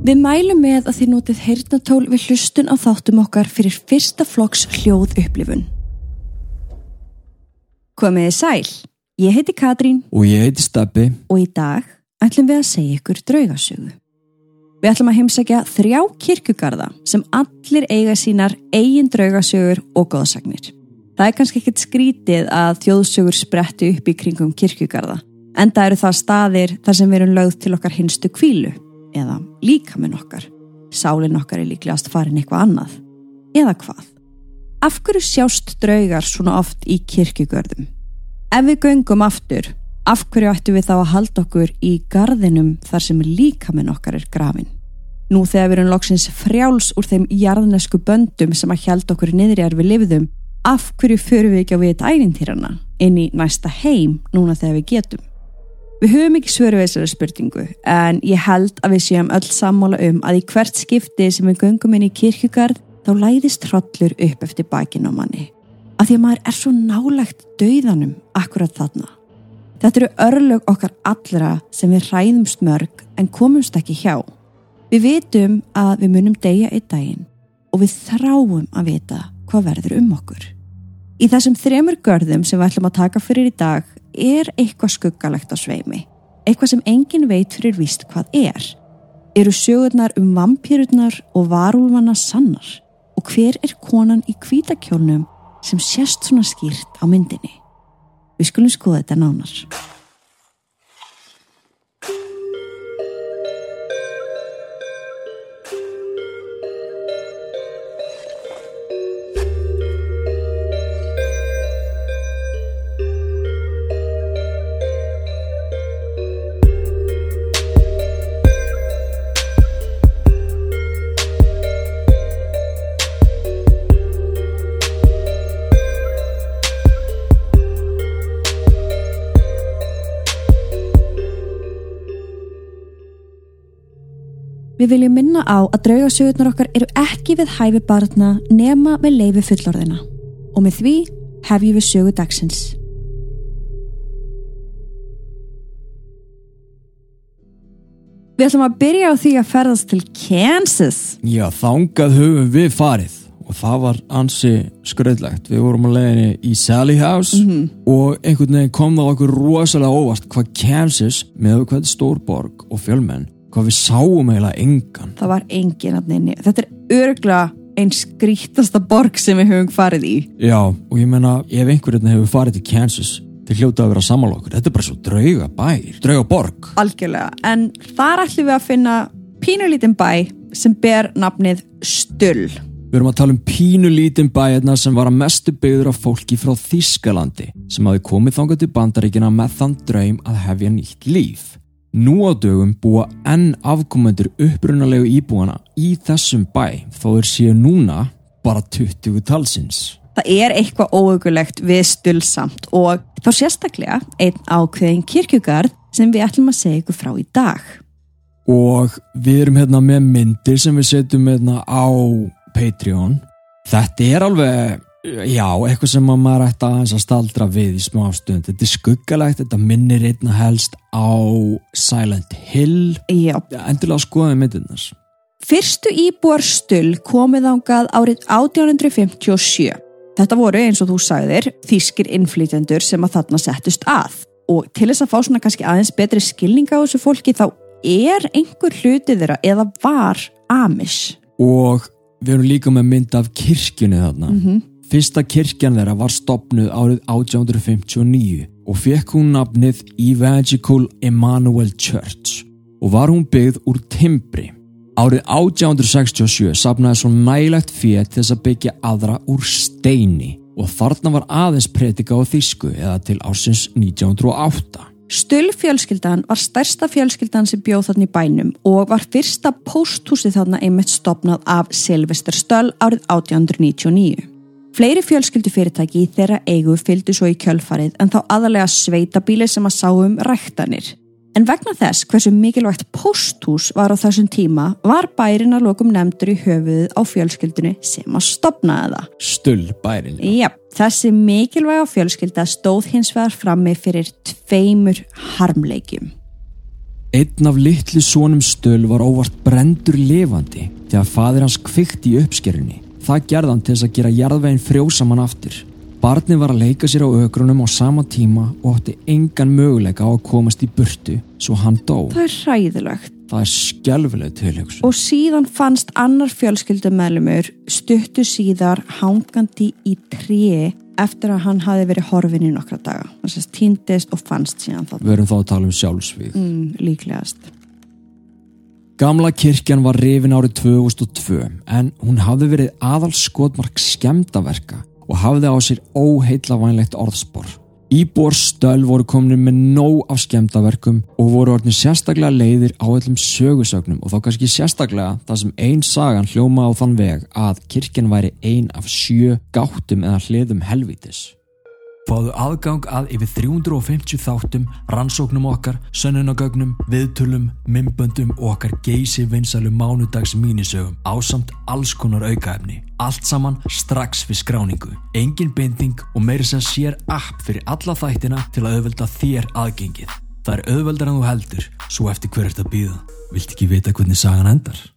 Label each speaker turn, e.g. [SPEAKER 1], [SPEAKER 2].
[SPEAKER 1] Við mælum með að þið notið heyrnatól við hlustun á þáttum okkar fyrir fyrsta flokks hljóð upplifun. Komiði sæl, ég heiti Katrín
[SPEAKER 2] Og ég heiti Steppi
[SPEAKER 1] og í dag ætlum við að segja ykkur draugasögu. Við ætlum að heimsækja þrjá kirkugarða sem allir eiga sínar eigin draugasögur og góðsagnir. Það er kannski ekkert skrítið að þjóðsögur spretti upp í kringum kirkugarða. Enda eru það staðir þar sem við erum lögð til okkar hinstu kvílu eða líka með okkar. Sálinn okkar er líklegast farin eitthvað annað. Eða hvað? Af hverju sjást draugar svona oft í kirkugörðum? Ef við göngum aftur, af hverju ættu við þá að halda okkur í garðinum þar sem líkaminn okkar er grafin? Nú þegar við erum loksins frjáls úr þeim jarðnesku böndum sem að hjálta okkur niðrjar við lifðum, af hverju förum við ekki á við ævintýrana inn í næsta heim núna þegar við getum? Við höfum ekki svöru við þessari spurningu en ég held að við séum öll sammála um að í hvert skipti sem við göngum inn í kirkjugarð þá læðist hrollur upp eftir bakinn á manni. Af því að maður er svo nálagt dauðanum akkurat þarna. Þetta eru örlög okkar allra sem við hræðumst mörg en komumst ekki hjá. Við vitum að við munum deyja einn daginn og við þráum að vita hvað verður um okkur. Í þessum þremur görðum sem við ætlum að taka fyrir í dag er eitthvað skuggalegt á sveimi. Eitthvað sem engin veit fyrir víst hvað er. Eru sögurnar um vampýrurnar og varúlmanna sannar? Og hver er konan í kvítakjólnum sem sést svona skýrt á myndinni? Við skulum skoða þetta nánar. Við viljum minna á að draugasögurnar okkar eru ekki við hæfi barna nema með leifi fullorðina og með því hefjum við sögu dagsins. Við ætlum að byrja á því að ferðast til Kansas.
[SPEAKER 2] Já, þangað höfum við farið og það var ansi skröðlegt við vorum að leiðinni í Sally House
[SPEAKER 1] Mhm.
[SPEAKER 2] og einhvern veginn kom það okkur rosalega óvart hvað Kansas með hvað stór borg og fjölmenn hvað við sáum eiginlega engan
[SPEAKER 1] Það var engin að nynni. Þetta er örgla einn skrítasta borg sem við höfum farið í.
[SPEAKER 2] Já, og ég menna ef einhvern veginn hefur farið til Kansas til hljóta að vera samanlokkur okkur, þetta er bara svo drauga bær drauga borg
[SPEAKER 1] Algjörlega. En þar ætlum við að finna pínulítinn bæ sem ber nafnið Stull.
[SPEAKER 2] Við erum að tala um pínu lítinn bæjarna sem var að mestu byggður af fólki frá Þískalandi sem hafi komið þangað til bandaríkina með þann draum að hefja nýtt líf. Nú á dögum búa enn afkomendur upprunalegu íbúana í þessum bæ þó þeir séu núna bara 20 talsins.
[SPEAKER 1] Það er eitthvað óögulegt við Stull samt og þá sérstaklega einn ákveðin kirkjugarð sem við ætlum að segja ykkur frá í dag.
[SPEAKER 2] Og við erum hérna með myndir sem við setjum hérna á Patreon. Þetta er alveg, já, eitthvað sem að maður ætti að staldra við í smá stund. Þetta er skuggalegt, þetta minnir einna helst á Silent Hill.
[SPEAKER 1] Já,
[SPEAKER 2] Endilega skoðið myndirnas.
[SPEAKER 1] Fyrstu íbúar stull komið ángað árið 1857. Þetta voru eins og þú sagðir þýskir innflytjendur sem að þarna settust að. Og til þess að fá svona kannski aðeins betri skilninga á þessu fólki þá er einhver hluti þeirra eða var Amish.
[SPEAKER 2] Og við erum líka með mynd af kirkjunni þarna. Fyrsta kirkjan þeirra var stopnuð árið 1859 og fekk hún nafnið Evangelical Emmanuel Church og var hún byggð úr timbri. Árið 1867 sapnaði svo nægilegt fyrir til þess að byggja aðra úr steini og þarna var aðeins predika á þýsku eða til ársins 1908.
[SPEAKER 1] Stull fjölskyldan var stærsta fjölskyldan sem bjóð þarna í bænum og var fyrsta pósthúsið þarna einmitt stopnað af Silvester Stöll árið 1899. Fleiri fjölskyldufyrirtæki í þeirra eigu fylgdu svo í kjölfarið en þá aðalega sveitabíli sem að sáum ræktanir. En vegna þess hversu mikilvægt pósthús var á þessum tíma var bærin að lokum nefndur í höfuðið á fjölskyldunni sem að stopnaði það.
[SPEAKER 2] Stull bærin.
[SPEAKER 1] Já, þessi mikilvæga fjölskylda stóð hins vegar frammi fyrir tveimur harmleikjum.
[SPEAKER 2] Einn af litlu sonum stöl var óvart brendur levandi þegar fadir hans kvikti í uppskerunni. Það gerði hann til þess að gera jarðveginn frjósamann aftur. Barni var að leika sér á ögrunum á sama tíma og átti engan möguleika á að komast í burtu svo hann dó.
[SPEAKER 1] Það er hræðilegt.
[SPEAKER 2] Það er skjálfileg tilhugsun.
[SPEAKER 1] Og síðan fannst annar fjölskyldumælumur stuttu síðar hangandi í tré eftir að hann hafi verið horfin í nokkra daga. Það sést týndist og fannst síðan það.
[SPEAKER 2] Við erum þá að tala um sjálfsvíð.
[SPEAKER 1] Mm, líklegast.
[SPEAKER 2] Gamla kirkjan var rifin árið 2002 en hún hafði verið aðal skotmark skemdaverka og hafði á sér óheitla vænlegt orðspor. Íbor stöl voru komin með nóg af skemdaverkum og voru orðin sérstaklega leiðir á öllum sögusögnum og þá kannski sérstaklega það sem einn sagan hljóma á þann veg að kirkjan væri ein af sjö gáttum eða hliðum helvítis. Fáðu aðgang að yfir 350 þáttum, rannsóknum okkar, sönnunagögnum, viðtölum, mymböndum og okkar geysi vinsalu mánudags mínisögum á samt alls konar aukaefni. Allt saman strax við skráningu. Engin binding og meiri sem sér app fyrir alla þættina til að auðvelda þér aðgengið. Það er auðveldar en þú heldur, svo eftir hver ert að býða. Vilt ekki vita hvernig sagan endar?